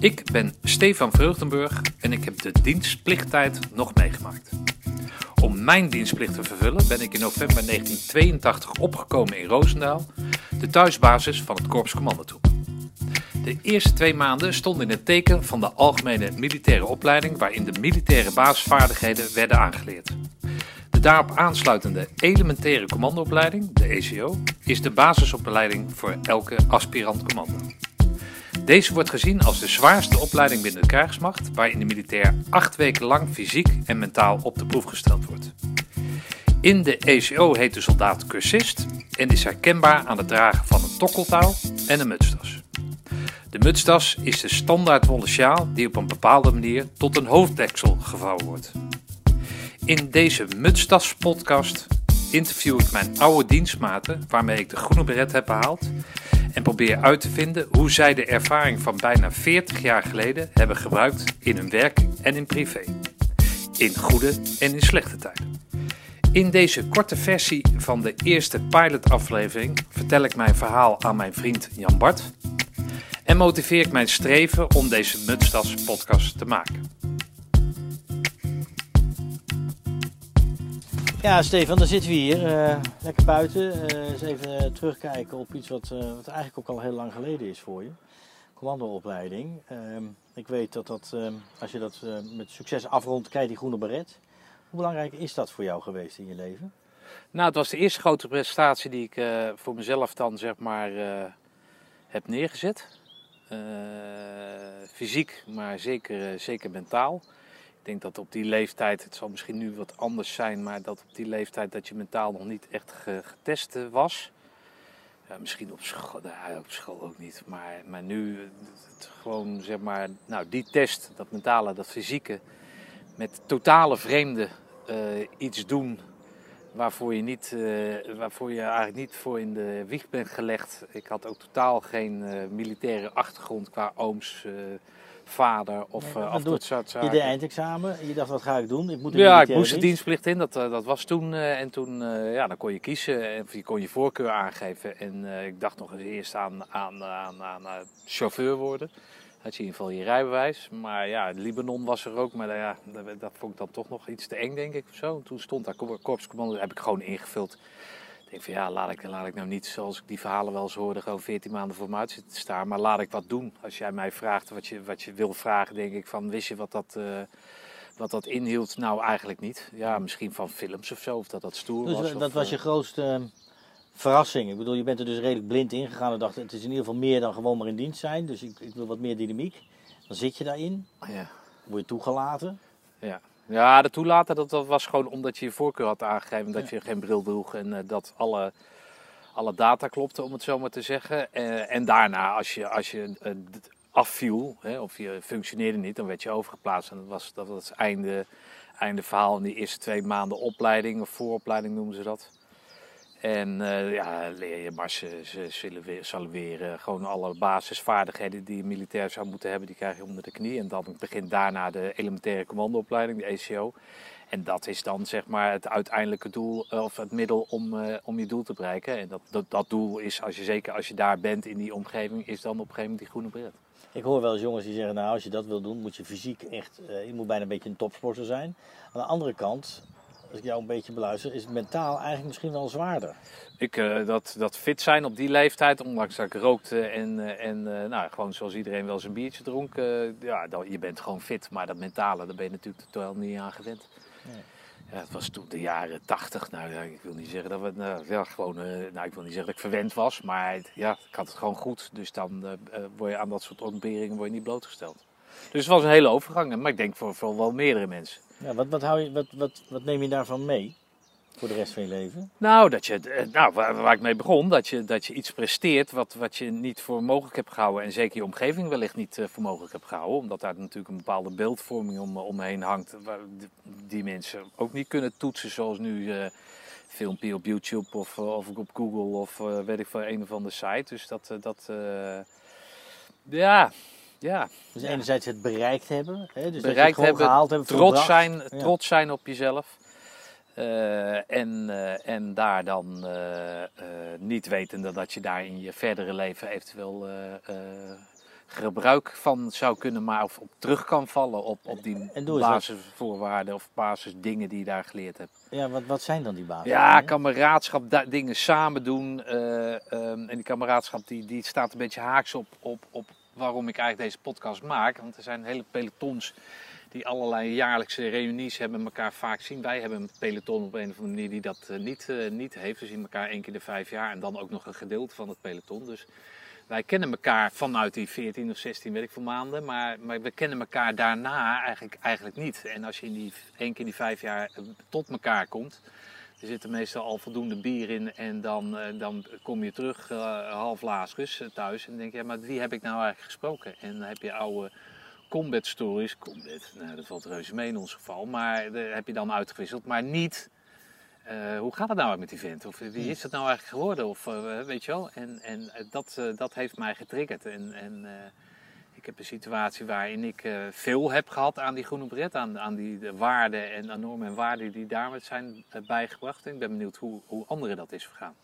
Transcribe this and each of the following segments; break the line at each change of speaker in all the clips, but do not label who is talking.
Ik ben Stefan Vreugdenburg en ik heb de dienstplichttijd nog meegemaakt. Om mijn dienstplicht te vervullen ben ik in november 1982 opgekomen in Roosendaal, de thuisbasis van het Korps Commandotroep. De eerste twee maanden stonden in het teken van de algemene militaire opleiding waarin de militaire basisvaardigheden werden aangeleerd. De daarop aansluitende elementaire commandoopleiding, de ECO, is de basisopleiding voor elke aspirant commando. Deze wordt gezien als de zwaarste opleiding binnen de krijgsmacht, waarin de militair acht weken lang fysiek en mentaal op de proef gesteld wordt. In de ECO heet de soldaat cursist en is herkenbaar aan het dragen van een tokkeltouw en een mutstas. De mutstas is de standaard wollen sjaal die op een bepaalde manier tot een hoofddeksel gevouwen wordt. In deze Mutstas podcast interview ik mijn oude dienstmaten waarmee ik de groene beret heb behaald en probeer uit te vinden hoe zij de ervaring van bijna 40 jaar geleden hebben gebruikt in hun werk en in privé. In goede en in slechte tijden. In deze korte versie van de eerste pilotaflevering vertel ik mijn verhaal aan mijn vriend Jan Bart en motiveer ik mijn streven om deze Mutstas podcast te maken.
Ja, Stefan, dan zitten we hier. eh, lekker buiten. eh, eens even terugkijken op iets wat, eh, wat eigenlijk ook al heel lang geleden is voor je. Commandoopleiding. Ehm, ik weet dat, dat ehm, als je dat met succes afrondt, krijg je die groene beret. Hoe belangrijk is dat voor jou geweest in je leven?
Nou, het was de eerste grote prestatie die ik voor mezelf dan zeg maar heb neergezet. Fysiek, maar zeker, zeker mentaal. Denk dat op die leeftijd, het zal misschien nu wat anders zijn, maar dat op die leeftijd dat je mentaal nog niet echt ge- getest eh, was. Misschien op school, nou, op school ook niet, maar, maar nu eh, het gewoon zeg maar, nou die test, dat mentale, dat fysieke, met totale vreemde eh, iets doen waarvoor je, niet, waarvoor je eigenlijk niet voor in de wieg bent gelegd. Ik had ook totaal geen militaire achtergrond qua ooms, vader of,
Nee,
soort
Je deed eindexamen. Je dacht, wat ga ik doen? Ik moet
Ja, ik moest de
dienst.
dienstplicht in, dat, eh, dat was toen. eh, en toen eh, ja, dan kon je kiezen, en je kon je voorkeur aangeven. En ik dacht nog eens eerst aan, aan, aan, aan chauffeur worden. Had je in ieder geval je rijbewijs. Maar ja, Libanon was er ook, maar ja, dat, dat vond ik dan toch nog iets te eng, denk ik. Of zo. En toen stond daar kor- korpscommando, dat heb ik gewoon ingevuld. Ik denk van ja, laat ik, laat ik nou niet zoals ik die verhalen wel eens hoorde, gewoon 14 maanden voor me uit zitten te staan. Maar laat ik wat doen. Als jij mij vraagt wat je, wat je wil vragen, denk ik van wist je wat dat, eh, wat dat inhield? Nou, eigenlijk niet. Ja, misschien van films of zo, of dat dat stoer
Dus
was.
eh,
of,
dat was
eh,
je grootste eh, verrassing. Ik bedoel, je bent er dus redelijk blind in gegaan en dacht, het is in ieder geval meer dan gewoon maar in dienst zijn. Dus ik, ik wil wat meer dynamiek. Dan zit je daarin,
Ja,
word je toegelaten.
ja. Ja, de toelaten dat, dat was gewoon omdat je je voorkeur had aangegeven dat je geen bril droeg en eh, dat alle, alle data klopte, om het zo maar te zeggen. Eh, en daarna, als je, als je eh, afviel, hè, of je functioneerde niet, dan werd je overgeplaatst. En dat was, dat was het einde, einde verhaal in die eerste twee maanden opleiding, of vooropleiding noemen ze dat. En eh, ja, leer je marsen, salueren. Gewoon alle basisvaardigheden die een militair zou moeten hebben, die krijg je onder de knie. En dan begint daarna de elementaire commandoopleiding, de ECO. En dat is dan zeg maar het uiteindelijke doel, eh, of het middel om, eh, om je doel te bereiken. En dat, dat, dat doel is, als je, zeker als je daar bent in die omgeving, is dan op een gegeven moment die groene beret.
Ik hoor wel eens jongens die zeggen, nou als je dat wil doen, moet je fysiek echt, eh, je moet bijna een beetje een topsporter zijn. Aan de andere kant, als ik jou een beetje beluister, is mentaal eigenlijk misschien wel zwaarder.
Ik, eh, dat, dat fit zijn op die leeftijd, ondanks dat ik rookte en, eh, en eh, nou, gewoon zoals iedereen wel zijn biertje dronk. ja, dan, je bent gewoon fit, maar dat mentale, daar ben je natuurlijk totaal niet aan gewend.
Nee.
Ja, het was toen de jaren tachtig. Nou, ja, ik wil niet zeggen dat we, nou, ja, gewoon, nou, ik wil niet zeggen dat ik verwend was, maar ja, ik had het gewoon goed. Dus dan word je aan dat soort ontberingen word je niet blootgesteld. Dus het was een hele overgang, maar ik denk voor, voor wel meerdere mensen.
Ja, wat, wat, hou je, wat, wat, wat neem je daarvan mee voor de rest van je leven?
Nou, dat je, eh, nou waar, ik mee begon, dat je, dat je iets presteert wat, wat je niet voor mogelijk hebt gehouden. En zeker je omgeving wellicht niet eh, voor mogelijk hebt gehouden. Omdat daar natuurlijk een bepaalde beeldvorming om, omheen hangt. Waar die, mensen ook niet kunnen toetsen zoals nu eh filmpje op YouTube of, eh, of op Google of eh, weet ik veel, een of andere site. Dus dat, eh, dat eh, ja, ja.
Dus
Ja.
enerzijds het bereikt hebben, hè, dus dat je het
bereikt hebben,
gehaald hebben,
trots zijn,
Ja.
trots zijn op jezelf. Eh, en, eh, en daar dan eh, eh, niet wetende dat je daar in je verdere leven eventueel eh, eh, gebruik van zou kunnen maken of op terug kan vallen op, op die basisvoorwaarden of basisdingen die je daar geleerd hebt.
Ja, wat, wat zijn dan die basis?
Ja, kameraadschap, dingen samen doen. eh, ehm, en die kameraadschap die, die staat een beetje haaks op, op, op waarom ik eigenlijk deze podcast maak. Want er zijn hele pelotons die allerlei jaarlijkse reunies hebben, elkaar vaak zien. Wij hebben een peloton op een of andere manier die dat eh, niet, eh, niet heeft. We zien elkaar één keer de vijf jaar en dan ook nog een gedeelte van het peloton. Dus wij kennen elkaar vanuit die 14 of 16, weet ik veel maanden. Maar, maar we kennen elkaar daarna eigenlijk, eigenlijk niet. En als je in die, één keer die vijf jaar eh, tot elkaar komt, er zit er meestal al voldoende bier in en dan, eh, dan kom je terug eh, half Lazarus eh, thuis en denk je, ja, maar wie heb ik nou eigenlijk gesproken? En dan heb je oude combat stories, combat, nou, dat valt reuze mee in ons geval, maar daar heb je dan uitgewisseld, maar niet hoe gaat het nou met die vent? Of wie is het nou eigenlijk geworden? Of weet je wel? En, en dat, dat heeft mij getriggerd. En, en heb een situatie waarin ik eh, veel heb gehad aan die groene bret, aan, aan die de waarden en normen en waarden die daarmee zijn eh, bijgebracht. En ik ben benieuwd hoe, hoe anderen dat is vergaan.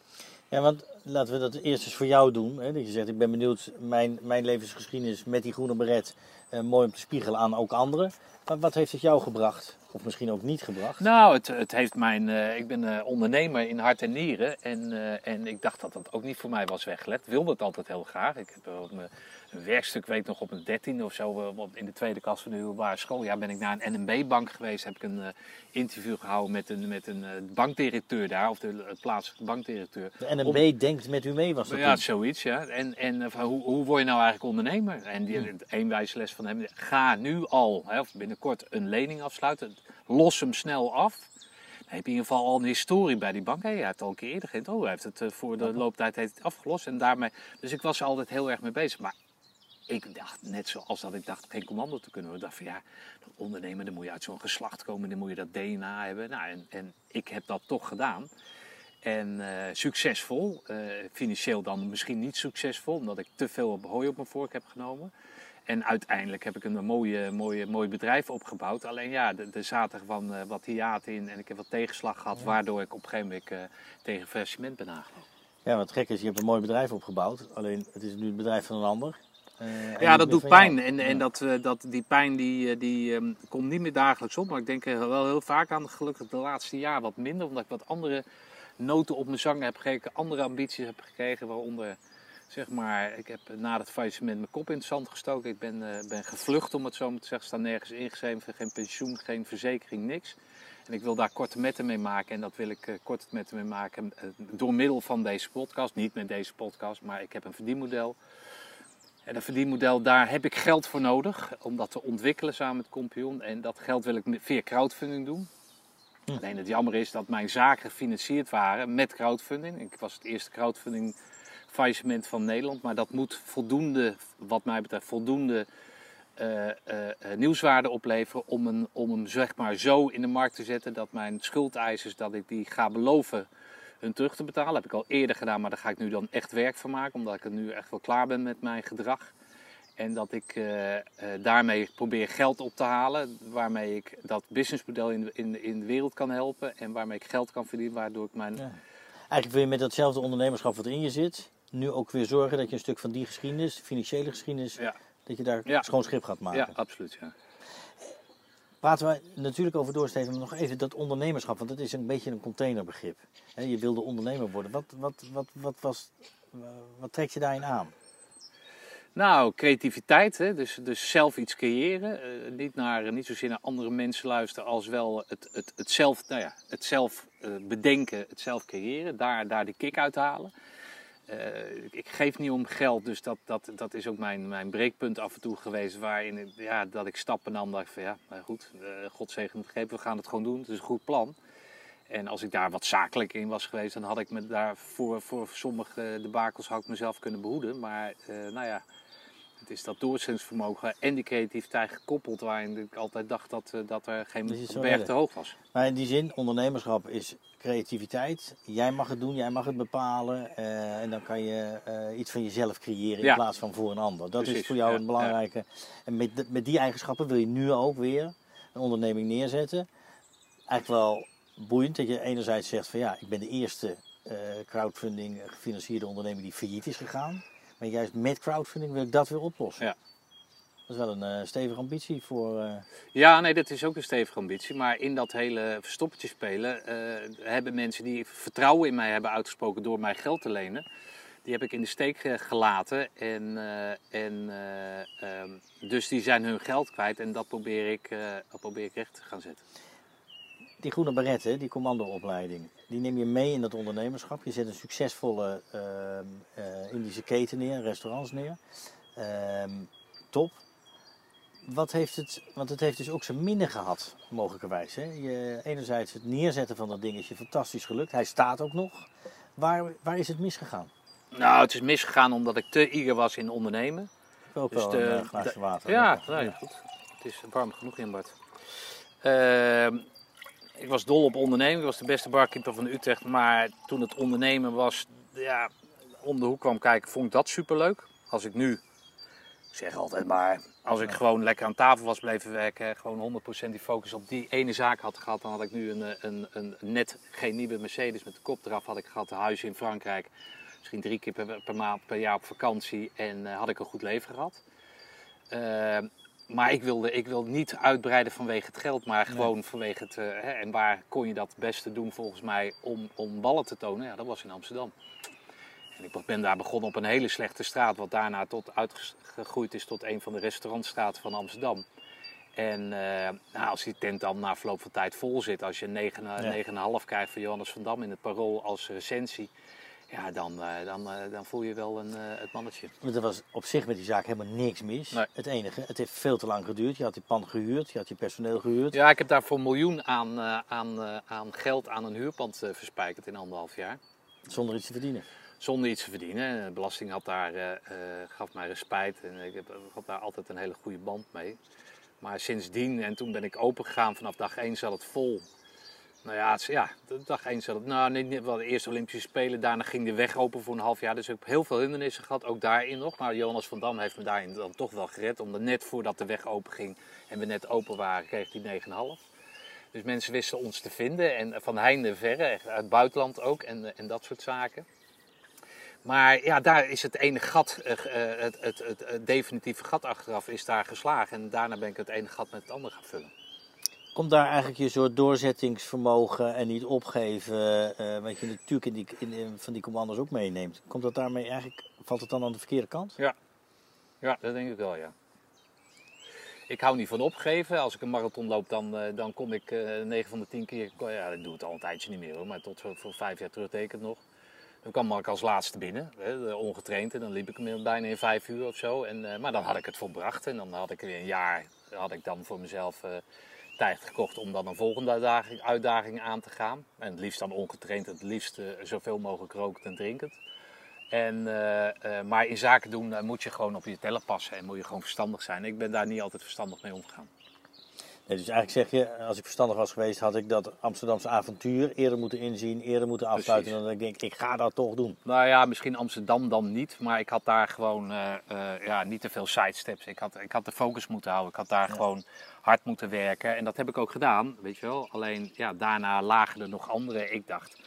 Ja, want laten we dat eerst eens voor jou doen. Hè? Dat je zegt, ik ben benieuwd, mijn, mijn levensgeschiedenis met die groene beret, eh, mooi om te spiegelen aan ook anderen. Maar wat heeft het jou gebracht? Of misschien ook niet gebracht?
Nou, het, het heeft mijn. ik ben ondernemer in hart en nieren. En, en ik dacht dat dat ook niet voor mij was weggelegd. Wilde het altijd heel graag. Ik heb op mijn een werkstuk, weet nog, op een dertiende of zo, in de tweede klas van de middelbare school. Ja, ben ik naar een NMB-bank geweest. Heb ik een eh, interview gehouden met een, met een eh, bankdirecteur daar, of de plaatselijke bankdirecteur.
De NMB denkt met u mee, was dat
Ja,
toen?
zoiets, ja. En, en eh, hoe, hoe word je nou eigenlijk ondernemer? En die
Hmm.
les van hem, ga nu al, hè, of binnenkort, een lening afsluiten. Los hem snel af. Dan heb je in ieder geval al een historie bij die bank. Hé, hij heeft het al een keer eerder gedaan. Oh, hij heeft het voor de looptijd heeft het afgelost. En daarmee, dus ik was er altijd heel erg mee bezig. Maar ik dacht, net zoals dat ik dacht geen commando te kunnen worden. Ik dacht van ja, dat ondernemer, dan moet je uit zo'n geslacht komen. Dan moet je dat DNA hebben. Nou, en, en ik heb dat toch gedaan. En eh, succesvol. Eh, financieel dan misschien niet succesvol, omdat ik te veel op hooi op mijn vork heb genomen. En uiteindelijk heb ik een mooie, mooie, mooi bedrijf opgebouwd. Alleen ja, er zaten van eh, wat hiaten in en ik heb wat tegenslag gehad, waardoor ik op een gegeven moment tegen faillissement ben aangelopen.
Ja, wat gek is, je hebt een mooi bedrijf opgebouwd. Alleen, het is nu het bedrijf van een ander. Eh,
Ja, dat doet
jou.
pijn. En, en
Ja.
dat, eh, dat, die pijn die, eh, die ehm, komt niet meer dagelijks op. Maar ik denk er wel heel vaak aan. Gelukkig de laatste jaar wat minder. Omdat ik wat andere noten op mijn zang heb gekregen. Andere ambities heb gekregen. Waaronder, zeg maar, ik heb na het faillissement mijn kop in het zand gestoken. Ik ben, ben gevlucht, om het zo maar te zeggen. Sta nergens ingeschreven. Geen pensioen, geen verzekering, niks. En ik wil daar korte metten mee maken. En dat wil ik eh, korte metten mee maken door middel van deze podcast. Niet met deze podcast, maar ik heb een verdienmodel. En dat verdienmodel, daar heb ik geld voor nodig om dat te ontwikkelen samen met Compion. En dat geld wil ik via crowdfunding doen.
Hm.
Alleen het jammer is dat mijn zaken gefinancierd waren met crowdfunding. Ik was het eerste crowdfunding faillissement van Nederland. Maar dat moet voldoende, wat mij betreft, voldoende eh, eh, eh, nieuwswaarde opleveren om, een, om hem zeg maar zo in de markt te zetten dat mijn schuldeisers, dat ik die ga beloven hun terug te betalen. Dat heb ik al eerder gedaan, maar daar ga ik nu dan echt werk van maken, omdat ik er nu echt wel klaar ben met mijn gedrag. En dat ik eh, eh, daarmee probeer geld op te halen, waarmee ik dat businessmodel in de, in, in de wereld kan helpen en waarmee ik geld kan verdienen, waardoor ik mijn...
Ja. Eigenlijk wil je met datzelfde ondernemerschap wat in je zit, nu ook weer zorgen dat je een stuk van die geschiedenis, de financiële geschiedenis,
Ja,
dat je daar
Ja.
schoon schip gaat maken.
ja absoluut. Ja.
Praten we natuurlijk over doorsteven, maar nog even dat ondernemerschap, want dat is een beetje een containerbegrip. Je wilde ondernemer worden. Wat, wat, wat, wat, was, wat trekt je daarin aan?
Nou, creativiteit, hè? Dus, dus zelf iets creëren. Eh, niet, naar, niet zozeer naar andere mensen luisteren, als wel het, het, het zelf, nou ja, het zelf eh, bedenken, het zelf creëren. Daar, daar de kick uit halen. Eh, ik, geef niet om geld, dus dat, dat, dat is ook mijn, mijn breekpunt af en toe geweest. Waarin ja, dat ik stappen nam, dacht van ja, nou goed, eh God zegen het gegeven, we gaan het gewoon doen. Het is een goed plan. En als ik daar wat zakelijk in was geweest, dan had ik me daar voor, voor sommige debakels had mezelf kunnen behoeden. Maar eh, nou ja, het is dat doorzettingsvermogen en die creativiteit gekoppeld, waarin ik altijd dacht dat, eh, dat er geen
Dat
berg
erg.
te hoog was.
Maar in die zin, ondernemerschap is creativiteit. Jij mag het doen, jij mag het bepalen. eh, en dan kan je eh, iets van jezelf creëren in
Ja.
plaats van voor een ander. Dat is voor jou
ja,
een belangrijke. En met, met die eigenschappen wil je nu ook weer een onderneming neerzetten. Eigenlijk wel boeiend dat je enerzijds zegt van ja, ik ben de eerste crowdfunding gefinancierde onderneming die failliet is gegaan. Maar juist met crowdfunding wil ik dat weer oplossen.
Ja.
Dat is wel een eh, stevige ambitie voor. eh,
Ja, nee, dat is ook een stevige ambitie. Maar in dat hele verstoppertje spelen eh, hebben mensen die vertrouwen in mij hebben uitgesproken door mij geld te lenen. Die heb ik in de steek gelaten. En, en, ehm, dus die zijn hun geld kwijt en dat probeer ik, dat probeer ik recht te gaan zetten.
Die groene baretten, die commandoopleiding, die neem je mee in dat ondernemerschap. Je zet een succesvolle ehm, eh, Indische keten neer, restaurants neer. Ehm, top. Wat heeft het, want het heeft dus ook zijn minder gehad, mogelijkerwijs. Hè? Je, enerzijds het neerzetten van dat ding is je fantastisch gelukt. Hij staat ook nog. Waar, waar is het misgegaan?
Nou, het is misgegaan omdat ik te eager was in ondernemen.
Ik ook
Dus
een eh, glaasje water.
Ja, nee, goed. Het is warm genoeg in Bart. Ehm, ik was dol op ondernemen. Ik was de beste barkeeper van Utrecht. Maar toen het ondernemen was, ja, om de hoek kwam kijken, vond ik dat superleuk. Als ik nu, ik zeg altijd maar, als ik gewoon lekker aan tafel was blijven werken, gewoon 100% die focus op die ene zaak had gehad, dan had ik nu een, eh, een, een, net geen nieuwe Mercedes met de kop eraf had ik gehad, een huis in Frankrijk. Misschien drie keer per, per maand per jaar op vakantie en eh, had ik een goed leven gehad. Eh, maar ik wilde, ik wilde niet uitbreiden vanwege het geld, maar gewoon vanwege het. eh, hè, en waar kon je dat het beste doen volgens mij om, om ballen te tonen? Ja, dat was in Amsterdam. En ik ben daar begonnen op een hele slechte straat, wat daarna tot uitgegroeid is tot een van de restaurantstraten van Amsterdam. En eh, nou, als die tent dan na verloop van tijd vol zit, als je een 9,
Ja.
9,5 krijgt van Johannes van Dam in het parool als recensie, ja, dan, eh, dan, eh, dan voel je wel een, eh, het mannetje.
Want er was op zich met die zaak helemaal niks mis.
Nee.
Het enige, het heeft veel te lang geduurd. Je had die pan gehuurd, je had je personeel gehuurd.
Ja, ik heb daar voor een miljoen aan, eh, aan, eh, aan geld aan een huurpand eh, verspijkerd in anderhalf jaar.
Zonder iets te verdienen.
Zonder iets te verdienen. De belasting had daar, eh, eh, gaf mij respijt en ik heb, had daar altijd een hele goede band mee. Maar sindsdien, en toen ben ik open gegaan, vanaf dag 1 zat het vol. Nou ja, het, ja dag 1 zat het, nou niet, niet wel de eerste Olympische Spelen, daarna ging de weg open voor een half jaar. Dus ik heb heel veel hindernissen gehad, ook daarin nog. Maar Jonas van Dam heeft me daarin dan toch wel gered, omdat net voordat de weg open ging en we net open waren, kreeg hij 9,5. Dus mensen wisten ons te vinden en van heinde verre, echt uit het buitenland ook en, eh, en dat soort zaken. Maar ja, daar is het ene gat, eh, eh, het, het, het, het definitieve gat achteraf is daar geslagen. En daarna ben ik het ene gat met het andere gaan vullen.
Komt daar eigenlijk je soort doorzettingsvermogen en niet opgeven, eh, wat je natuurlijk in die, in, in- van die commando's ook meeneemt. Komt dat daarmee eigenlijk, valt het dan aan de verkeerde kant?
Ja, dat denk ik wel, ja. Ik hou niet van opgeven. Als ik een marathon loop, dan, eh, dan kom ik eh 9 van de 10 keer. Ja, ik doe het al een tijdje niet meer hoor, maar tot voor, voor vijf jaar terug deed ik het nog. Dan kwam ik als laatste binnen, hè, de ongetraind. En dan liep ik hem bijna in vijf uur of zo. En, eh, maar dan had ik het volbracht. En dan had ik weer een jaar had ik dan voor mezelf eh, tijd gekocht om dan een volgende uitdaging, uitdaging aan te gaan. En het liefst dan ongetraind, het liefst eh, zoveel mogelijk rokend en drinkend. En, eh, maar in zaken doen moet je gewoon op je tellen passen en moet je gewoon verstandig zijn. Ik ben daar niet altijd verstandig mee omgegaan.
Nee, dus eigenlijk zeg je, als ik verstandig was geweest, had ik dat Amsterdamse avontuur eerder moeten inzien, eerder moeten afsluiten.
Precies.
Dan dat ik denk, ik ga dat toch doen.
Nou ja, misschien Amsterdam dan niet, maar ik had daar gewoon eh, eh, ja, niet te veel sidesteps. Ik had, ik had de focus moeten houden. Ik had daar gewoon hard moeten werken. En dat heb ik ook gedaan, weet je wel. Alleen ja, daarna lagen er nog andere. Ik dacht,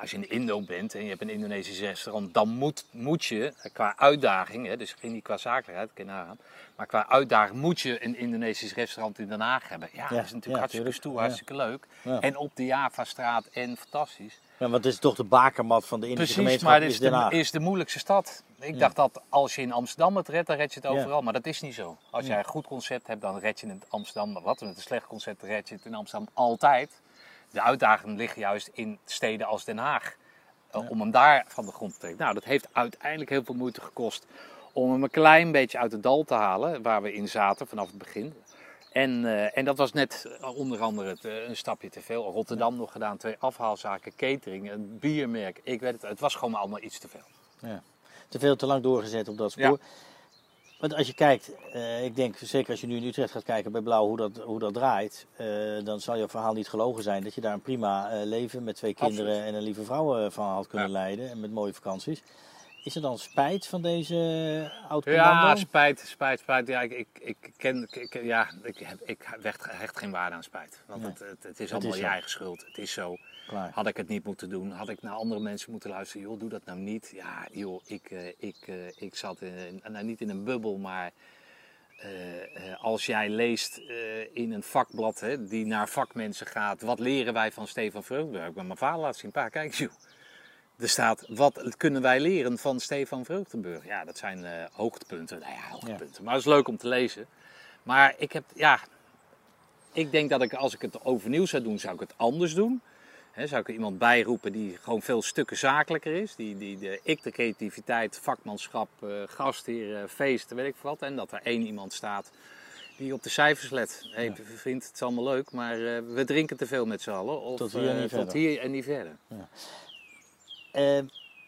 als je in Indo bent en je hebt een Indonesisch restaurant, dan moet, moet je qua uitdaging, hè, dus ging niet qua zakelijkheid, kan je nagaan. Maar qua uitdaging moet je een Indonesisch restaurant in Den Haag hebben. Ja, dat is natuurlijk
ja,
hartstikke stoer,
Ja.
hartstikke leuk. En op de Java-straat en fantastisch.
Ja, want het is toch de bakermat van de Indische
Precies,
gemeenschap
maar het
is
de, is de moeilijkste stad. Ik dacht dat als je in Amsterdam het redt, dan red je het overal. Maar dat is niet zo. Als jij een goed concept hebt, dan red je het in Amsterdam. Wat met een slecht concept red je het in Amsterdam altijd. De uitdagingen liggen juist in steden als Den Haag. eh, Om hem daar van de grond te trekken. Nou, dat heeft uiteindelijk heel veel moeite gekost om hem een klein beetje uit het dal te halen. Waar we in zaten vanaf het begin. En, eh, en dat was net eh, onder andere het, eh, een stapje te veel. Rotterdam nog gedaan, twee afhaalzaken, catering, een biermerk. Ik weet het, het was gewoon allemaal iets te veel.
Te veel te lang doorgezet op dat spoor. Want als je kijkt, eh, ik denk zeker als je nu in Utrecht gaat kijken bij Blauw hoe dat, hoe dat draait, eh, dan zal je verhaal niet gelogen zijn dat je daar een prima eh, leven met twee kinderen
Absoluut.
en een lieve vrouw van had kunnen
Ja.
leiden en met mooie vakanties. Is er dan spijt van deze oud
Ja, spijt, spijt, spijt. Ja, ik, ik, ik ken, ik, ja, ik, heb, ik hecht, geen waarde aan spijt. Want
Nee.
het, het, het is allemaal
is
je eigen schuld. Het is zo.
Klaar.
Had ik het niet moeten doen? Had ik naar andere mensen moeten luisteren? Joh, doe dat nou niet. Ja, joh, ik, eh, ik, eh, ik zat in, nou, niet in een bubbel, maar eh, als jij leest in een vakblad hè, die naar vakmensen gaat, wat leren wij van Stefan Vreugdenburg? Ik ben mijn vader laten zien, pa, kijk eens joh. Er staat, wat kunnen wij leren van Stefan Vreugdenburg? Ja, dat zijn eh, hoogtepunten. Nou ja, hoogtepunten. Maar het is leuk om te lezen. Maar ik heb, ja, ik denk dat ik als ik het overnieuw zou doen, zou ik het anders doen. Zou ik er iemand bijroepen die gewoon veel stukken zakelijker is. Die, die de, ik de creativiteit, vakmanschap, eh gastheer, eh, feest, weet ik veel wat. En dat er één iemand staat die op de cijfers let. Hey, vriend, het is allemaal leuk, maar we drinken te veel met z'n allen. Of,
Tot hier en niet verder.
hier en niet verder.
Eh,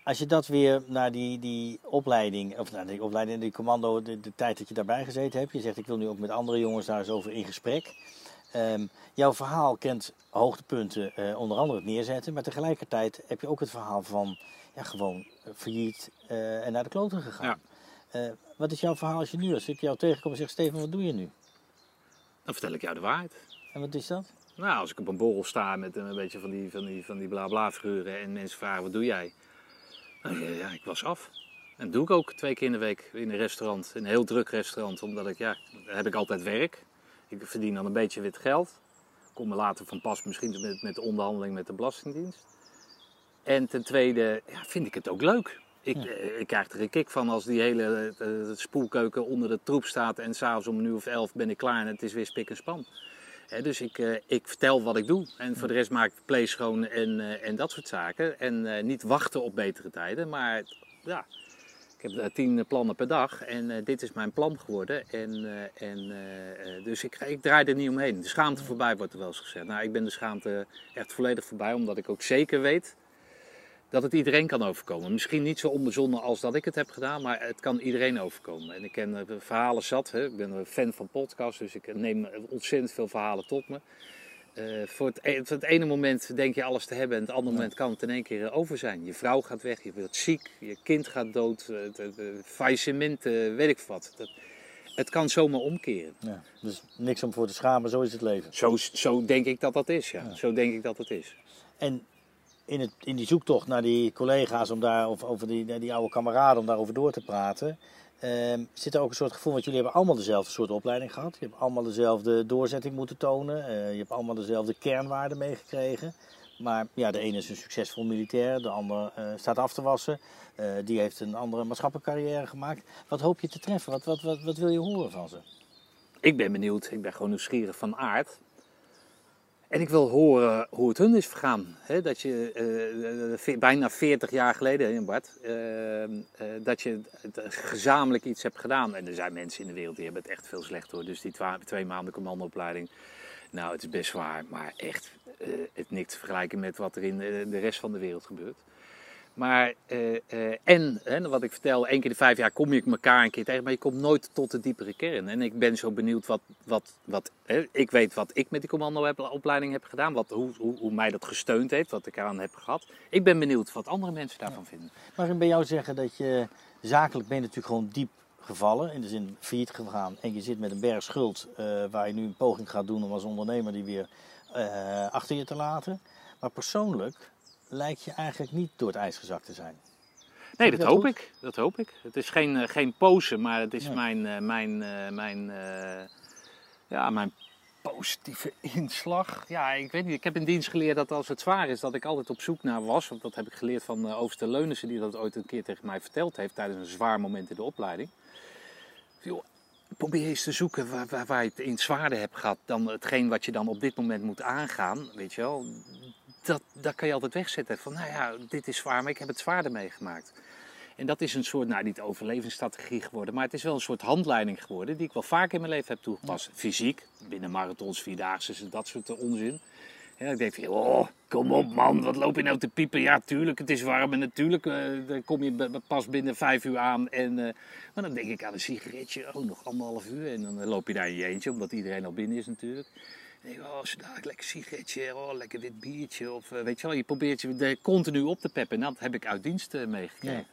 als je dat weer naar die, die opleiding, of naar die opleiding, die commando, de, de tijd dat je daarbij gezeten hebt. Je zegt ik wil nu ook met andere jongens daar eens over in gesprek. Ehm, jouw verhaal kent hoogtepunten, eh, onder andere het neerzetten. Maar tegelijkertijd heb je ook het verhaal van ja, gewoon failliet eh, en naar de kloten gegaan. Eh, wat is jouw verhaal als je nu, als ik jou tegenkom en zeg Steven, wat doe je nu?
Dan vertel ik jou de waarheid.
En wat is dat?
Nou, als ik op een borrel sta met een beetje van die, van die, van die bla bla figuren en mensen vragen wat doe jij? Nou, ja, ja, ik was af. En dat doe ik ook twee keer in de week in een restaurant, een heel druk restaurant, omdat ik, ja, daar heb ik altijd werk. Ik verdien dan een beetje wit geld. Kom me later van pas misschien met, met de onderhandeling met de Belastingdienst. En ten tweede ja, vind ik het ook leuk. Ik, eh, ik krijg er een kick van als die hele eh, spoelkeuken onder de troep staat en s'avonds om een uur of elf ben ik klaar en het is weer spik en span. Dus ik, eh, ik vertel wat ik doe. En voor de rest maak ik vlees schoon en, eh, en dat soort zaken. En eh, niet wachten op betere tijden. Maar ja, ik heb tien plannen per dag. En dit is mijn plan geworden. En, en, dus ik, ik draai er niet omheen. De schaamte voorbij wordt er wel eens gezegd. Nou, ik ben de schaamte echt volledig voorbij. Omdat ik ook zeker weet dat het iedereen kan overkomen. Misschien niet zo onbezonnen als dat ik het heb gedaan, maar het kan iedereen overkomen. En ik ken eh, verhalen zat. Hè. Ik ben een fan van podcasts, dus ik neem ontzettend veel verhalen tot me. Eh, voor, het, e- voor het ene moment denk je alles te hebben en het andere moment kan het in één keer eh, over zijn. Je vrouw gaat weg, je wordt ziek, je kind gaat dood, het, het, het faillissement, weet ik wat. Dat, het kan zomaar omkeren.
Ja, dus niks om voor te schamen, zo is het leven.
Zo, zo denk ik dat dat is, ja.
Ja.
Zo denk ik dat het is.
En in, het, in die zoektocht naar die collega's, om daar, of over die, die oude kameraden, om daarover door te praten, ehm, zit er ook een soort gevoel, want jullie hebben allemaal dezelfde soort opleiding gehad. Je hebt allemaal dezelfde doorzetting moeten tonen. eh, je hebt allemaal dezelfde kernwaarden meegekregen. Maar ja, de ene is een succesvol militair, de ander eh, staat af te wassen. eh, die heeft een andere maatschappelijke carrière gemaakt. Wat hoop je te treffen? Wat, wat, wat, wat wil je horen van ze?
Ik ben benieuwd, ik ben gewoon nieuwsgierig van aard. En ik wil horen hoe het hun is vergaan. Dat je eh, bijna 40 jaar geleden, Bart, eh, dat je eh, gezamenlijk iets hebt gedaan. En er zijn mensen in de wereld die hebben het echt veel slechter. Dus die twee maanden commandoopleiding, nou het is best zwaar, maar echt het niks te vergelijken met wat er in de rest van de wereld gebeurt. Maar, eh, eh, en hè, wat ik vertel, één keer de vijf jaar kom je elkaar een keer tegen, maar je komt nooit tot de diepere kern. En ik ben zo benieuwd wat, wat, wat hè, ik weet wat ik met die commandoopleiding heb gedaan, wat, hoe, hoe, hoe mij dat gesteund heeft, wat ik eraan heb gehad. Ik ben benieuwd wat andere mensen daarvan vinden.
Mag ik bij jou zeggen dat je zakelijk ben je natuurlijk gewoon diep gevallen, in de zin failliet gegaan en je zit met een berg schuld eh, waar je nu een poging gaat doen om als ondernemer die weer achter je te laten. Maar persoonlijk lijkt je eigenlijk niet door het ijs gezakt te zijn.
Nee, dat
dat
hoop
goed?
ik. Dat hoop ik. Het is geen, eh, geen pose, maar het is
Nee.
mijn, eh, mijn, eh, mijn, ja, mijn positieve inslag. Ja, ik weet niet. Ik heb in dienst geleerd dat als het zwaar is, dat ik altijd op zoek naar was. Want dat heb ik geleerd van uh, Overste Leunissen, die dat ooit een keer tegen mij verteld heeft tijdens een zwaar moment in de opleiding. Joh, probeer eens te zoeken waar, waar, waar je het in zwaarder hebt gehad dan hetgeen wat je dan op dit moment moet aangaan. Weet je wel, dat, dat kan je altijd wegzetten. Van nou ja, dit is zwaar, maar ik heb het zwaarder meegemaakt. En dat is een soort, nou niet overlevingsstrategie geworden, maar het is wel een soort handleiding geworden die ik wel vaak in mijn leven heb toegepast. Fysiek, binnen marathons, vierdaagse, dat soort onzin. Ja, ik denk van, oh, kom op man, wat loop je nou te piepen? Ja, tuurlijk, het is warm en natuurlijk uh, dan kom je pas binnen vijf uur aan. En, uh, maar dan denk ik aan een sigaretje, oh, nog anderhalf uur. En dan loop je daar in je eentje, omdat iedereen al binnen is natuurlijk. En denk, oh, dadelijk lekker sigaretje, oh, lekker wit biertje. Of uh, weet je wel, je probeert je continu op te peppen. En dat heb ik uit dienst meegekregen.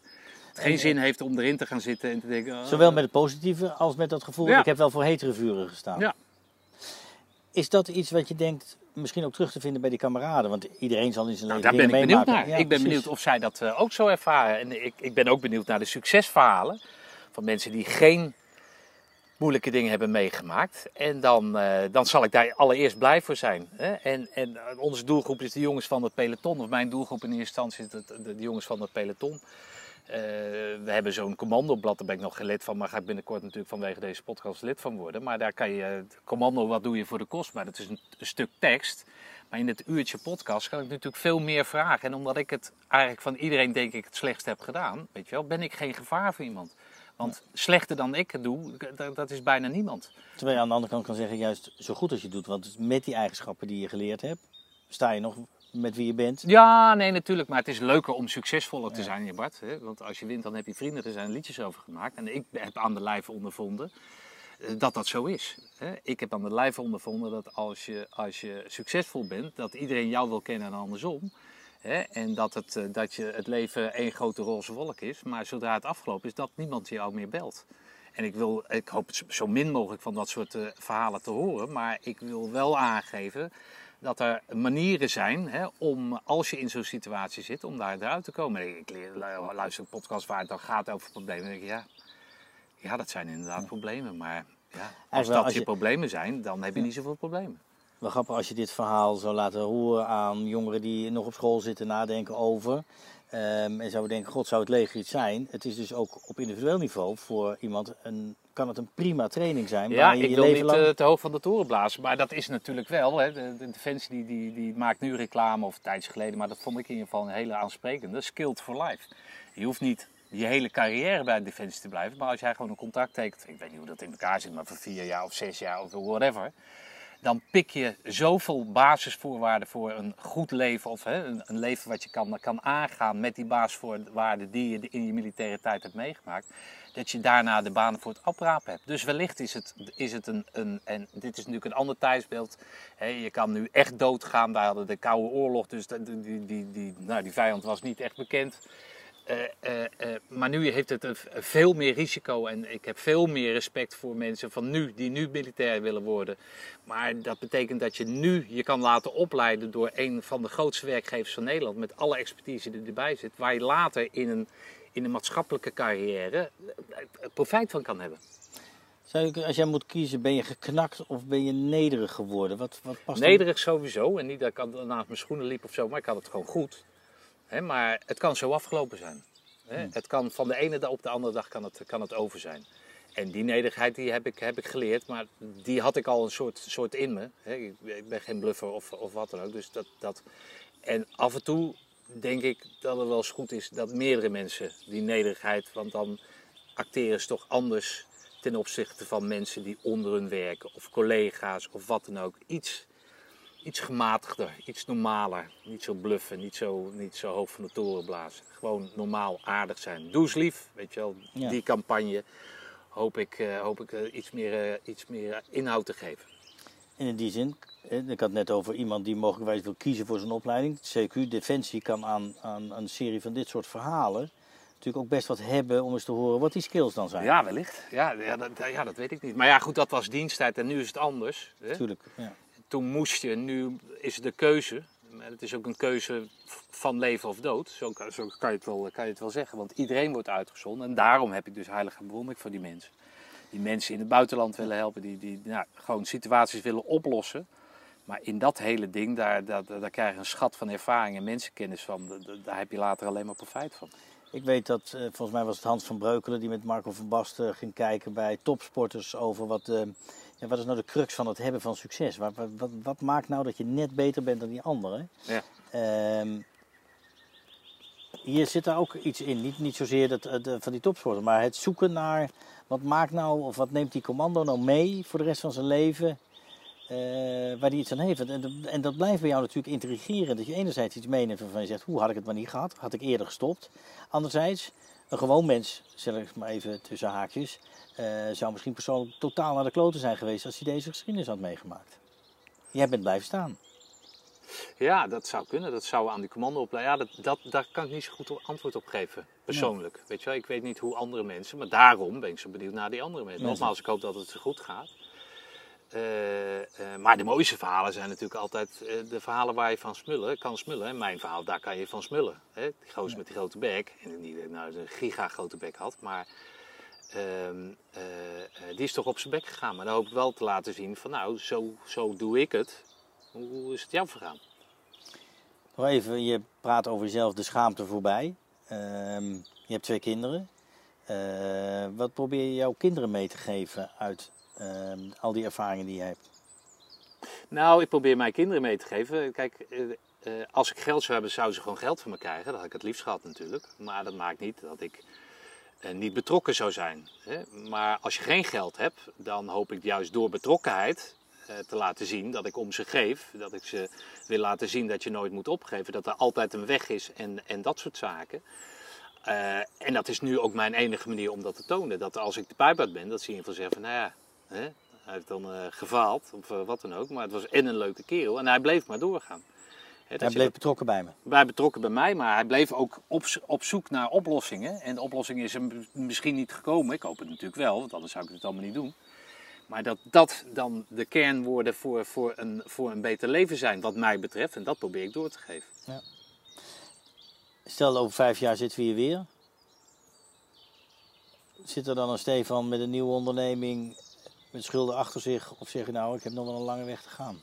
Ja. geen
En,
zin heeft om erin te gaan zitten en te denken... oh,
Zowel met het positieve als met dat gevoel,
Ja.
ik heb wel voor hetere vuren gestaan.
Ja.
Is dat iets wat je denkt, misschien ook terug te vinden bij die kameraden? Want iedereen zal in zijn
Nou,
leven
daar ben ik benieuwd naar.
Ja,
ik ben
precies.
benieuwd of zij dat eh, ook zo ervaren. En ik, ik ben ook benieuwd naar de succesverhalen van mensen die geen moeilijke dingen hebben meegemaakt. En dan, eh, dan zal ik daar allereerst blij voor zijn. Hè? En, en eh, onze doelgroep is de jongens van het peloton. Of mijn doelgroep in eerste instantie is de, de jongens van het peloton. Eh, we hebben zo'n commandoblad, daar ben ik nog geen lid van, maar ga ik binnenkort natuurlijk vanwege deze podcast lid van worden. Maar daar kan je, het commando, wat doe je voor de kost? Maar dat is een, een stuk tekst. Maar in het uurtje podcast kan ik natuurlijk veel meer vragen. En omdat ik het eigenlijk van iedereen denk ik het slechtst heb gedaan, weet je wel, ben ik geen gevaar voor iemand. Want slechter dan ik het doe, dat, dat is bijna niemand.
Terwijl je aan de andere kant kan zeggen, juist zo goed als je doet. Want met die eigenschappen die je geleerd hebt, sta je nog met wie je bent.
Ja, nee, natuurlijk. Maar het is leuker om succesvoller te zijn, je Bart. Hè? Want als je wint, dan heb je vrienden. Er zijn liedjes over gemaakt. En ik heb aan de lijve ondervonden eh, dat dat zo is. Hè? Ik heb aan de lijve ondervonden dat als je, als je succesvol bent, dat iedereen jou wil kennen en andersom. Hè? En dat het, eh, dat je het leven één grote roze wolk is. Maar zodra het afgelopen is, dat niemand jou meer belt. En ik, wil, ik hoop zo min mogelijk van dat soort eh, verhalen te horen. Maar ik wil wel aangeven dat er manieren zijn hè, om, als je in zo'n situatie zit, om daar eruit te komen. Ik luister een podcast waar het dan gaat over problemen. Denk ik, ja, ja, dat zijn inderdaad problemen. Maar ja, als dat
als
je
je-
problemen zijn, dan heb je niet zoveel problemen.
Wel grappig als je dit verhaal zou laten horen aan jongeren die nog op school zitten nadenken over. ehm, en zouden denken, god zou het leger iets zijn. Het is dus ook op individueel niveau voor iemand, een, kan het een prima training zijn.
Ja,
waar je
ik
je
wil niet
lang...
eh, te hoog van de toren blazen, maar dat is natuurlijk wel. Hè. De, de Defensie die, die, die maakt nu reclame, of tijdje geleden, maar dat vond ik in ieder geval een hele aansprekende. Skilled for life. Je hoeft niet je hele carrière bij Defensie te blijven, maar als jij gewoon een contract tekent, ik weet niet hoe dat in elkaar zit, maar voor vier jaar of zes jaar of whatever, dan pik je zoveel basisvoorwaarden voor een goed leven, of hè, een, leven wat je kan, kan aangaan met die basisvoorwaarden die je in je militaire tijd hebt meegemaakt, dat je daarna de banen voor het oprapen hebt. Dus wellicht is het, is het een, een, en dit is natuurlijk een ander tijdsbeeld, hè, je kan nu echt doodgaan, wij hadden de Koude Oorlog, dus die, die, die, nou, die vijand was niet echt bekend. Eh, eh, eh, maar nu heeft het veel meer risico en ik heb veel meer respect voor mensen van nu, die nu militair willen worden. Maar dat betekent dat je nu je kan laten opleiden door een van de grootste werkgevers van Nederland, met alle expertise die erbij zit, waar je later in een, in een maatschappelijke carrière profijt van kan hebben.
Zou als jij moet kiezen, ben je geknakt of ben je nederig geworden? Wat, wat past er-
Nederig sowieso, en niet dat ik naast mijn schoenen liep of zo, maar ik had het gewoon goed. Maar het kan zo afgelopen zijn. Hè. Het kan van de ene dag op de andere dag kan het, kan het over zijn. En die nederigheid die heb, ik, heb ik geleerd, maar die had ik al een soort, soort in me. Ik ben geen bluffer of, of wat dan ook. Dus dat, dat... En af en toe denk ik dat het wel eens goed is dat meerdere mensen die nederigheid, want dan acteren ze toch anders ten opzichte van mensen die onder hun werken of collega's of wat dan ook. Iets, iets gematigder, iets normaler. Niet zo bluffen, niet zo, niet zo hoog van de toren blazen. Gewoon normaal aardig zijn. Doe eens lief, weet je wel.
Ja.
Die campagne hoop ik, eh, hoop ik eh, iets, meer, eh, iets meer inhoud te geven.
En in die zin, hè, ik had het net over iemand die mogelijkwijs wil kiezen voor zijn opleiding. CQ Defensie kan aan, aan een serie van dit soort verhalen natuurlijk ook best wat hebben om eens te horen wat die skills dan zijn.
Ja, wellicht. Ja, ja, dat, ja, dat weet ik niet. Maar ja, goed, dat was diensttijd en nu is het anders. Hè?
Natuurlijk. Ja.
Toen moest je, nu is het de keuze. Maar het is ook een keuze van leven of dood. Zo, kan- zo kan, je het wel, kan je het wel zeggen. Want iedereen wordt uitgezonden. En daarom heb ik dus heilige bewondering voor die mensen. Die mensen in het buitenland willen helpen. Die, die nou, gewoon situaties willen oplossen. Maar in dat hele ding, daar, daar, daar krijg je een schat van ervaring en mensenkennis van. Daar- daar- Daar heb je later alleen maar profijt van.
Ik weet dat, eh, volgens mij was het Hans van Breukelen die met Marco van Basten ging kijken bij topsporters over wat, eh, ja, wat is nou de crux van het hebben van succes. Wat, wat, wat, wat maakt nou dat je net beter bent dan die anderen?
Ja.
Ehm, hier zit daar ook iets in, niet, niet zozeer dat, eh, de- van die topsporter, maar het zoeken naar wat maakt nou, of wat neemt die commando nou mee voor de rest van zijn leven, eh, waar die iets aan heeft. En, dat- en dat blijft bij jou natuurlijk intrigerend, dat je enerzijds iets meeneemt waarvan je zegt, hoe had ik het maar niet gehad, had ik eerder gestopt. Anderzijds, een gewoon mens, zeg ik maar even tussen haakjes, eh, zou misschien persoonlijk totaal naar de kloten zijn geweest als hij deze geschiedenis had meegemaakt. Jij bent blijven staan.
Ja, dat zou kunnen. Dat zou aan die commandoopleiding. Ja, dat, dat, daar kan ik niet zo goed antwoord op geven, persoonlijk. Weet je wel, ik weet niet hoe andere mensen, maar daarom ben ik zo benieuwd naar die andere mensen.
Mensen.
Nogmaals, ik hoop dat het zo goed gaat. Eh, eh, maar de mooiste verhalen zijn natuurlijk altijd eh, de verhalen waar je van smullen, kan smullen. En mijn verhaal, daar kan je van smullen. Hè? Die gozer met die grote bek, en ik nou een giga grote bek had, maar ehm, eh, eh, die is toch op zijn bek gegaan. Maar dan hoop ik wel te laten zien van nou, zo, zo doe ik het. Hoe, is het jou vergaan?
Nog even, je praat over jezelf de schaamte voorbij. Ehm, je hebt twee kinderen. Wat probeer je jouw kinderen mee te geven uit ehm, al die ervaringen die je hebt?
Nou, ik probeer mijn kinderen mee te geven. Kijk, eh, eh, als ik geld zou hebben, zouden ze gewoon geld van me krijgen. Dat had ik het liefst gehad natuurlijk. Maar dat maakt niet dat ik eh, niet betrokken zou zijn. Hè? Maar als je geen geld hebt, dan hoop ik juist door betrokkenheid te laten zien dat ik om ze geef. Dat ik ze wil laten zien dat je nooit moet opgeven. Dat er altijd een weg is en, en dat soort zaken. En dat is nu ook mijn enige manier om dat te tonen. Dat als ik de pijp uit ben, dat ze in ieder geval zeggen van, nou ja, hè, hij heeft dan eh, gefaald of eh, wat dan ook. Maar het was en een leuke kerel en hij bleef maar doorgaan.
Hij bleef
dat-
betrokken bij me.
bij betrokken bij mij, maar hij bleef ook op, op zoek naar oplossingen. En de oplossing is hem misschien niet gekomen. Ik hoop het natuurlijk wel, want anders zou ik het allemaal niet doen. Maar dat dat dan de kernwoorden voor, voor, een, voor een beter leven zijn, wat mij betreft. En dat probeer ik door te geven.
Stel, over vijf jaar zitten we hier weer. Zit er dan een Stefan met een nieuwe onderneming met schulden achter zich? Of zeg je nou, ik heb nog wel een lange weg te gaan?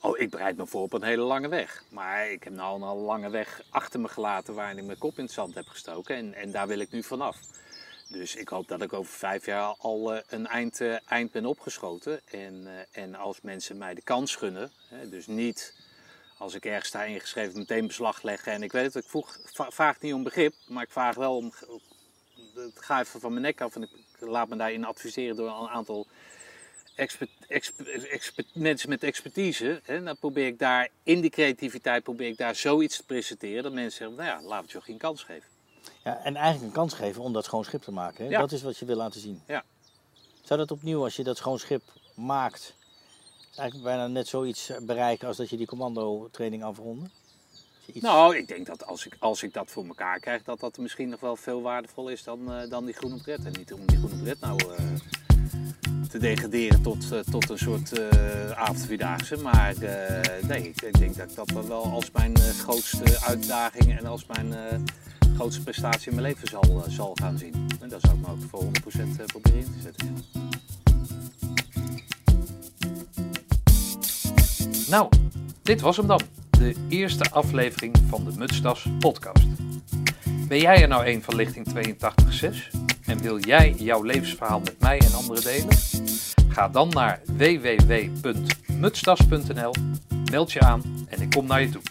Oh, ik bereid me voor op een hele lange weg. Maar ik heb nou een lange weg achter me gelaten waarin ik mijn kop in het zand heb gestoken. En, en daar wil ik nu vanaf. Dus ik hoop dat ik over vijf jaar al eh, een eind, eh, eind ben opgeschoten. En, eh, en als mensen mij de kans gunnen, dus niet als ik ergens sta ingeschreven meteen beslag leggen. En ik weet het, ik vroeg, va- vraag niet om begrip, maar ik vraag wel om... Het ga even van mijn nek af en ik laat me daarin adviseren door een aantal expert, exper- exper- mensen met expertise. Hè, dan probeer ik daar in die creativiteit probeer ik daar zoiets te presenteren dat mensen zeggen, nou ja, laat het je geen kans geven.
Ja, en eigenlijk een kans geven om dat schoon schip te maken. Hè?
Ja.
Dat is wat je wil laten zien.
Ja.
Zou dat opnieuw, als je dat schoon schip maakt, eigenlijk bijna net zoiets bereiken als dat je die commando-training afronde? Iets-
Nou, ik denk dat als ik, als ik dat voor elkaar krijg, dat dat misschien nog wel veel waardevol is dan, eh, dan die groene pret. En niet om die groene pret nou eh, te degraderen tot, eh, tot een soort eh avondvierdaagse. Maar eh, nee, ik, ik denk dat ik dat wel- wel als mijn grootste uitdaging en als mijn eh, grootste prestatie in mijn leven zal, zal gaan zien. En daar zou ik me ook voor 100% eh, proberen in te zetten.
Nou, dit was hem dan. De eerste aflevering van de Mutstas podcast. Ben jij er nou een van lichting 82.6 en wil jij jouw levensverhaal met mij en anderen delen? Ga dan naar www.mutstas.nl, meld je aan en ik kom naar je toe.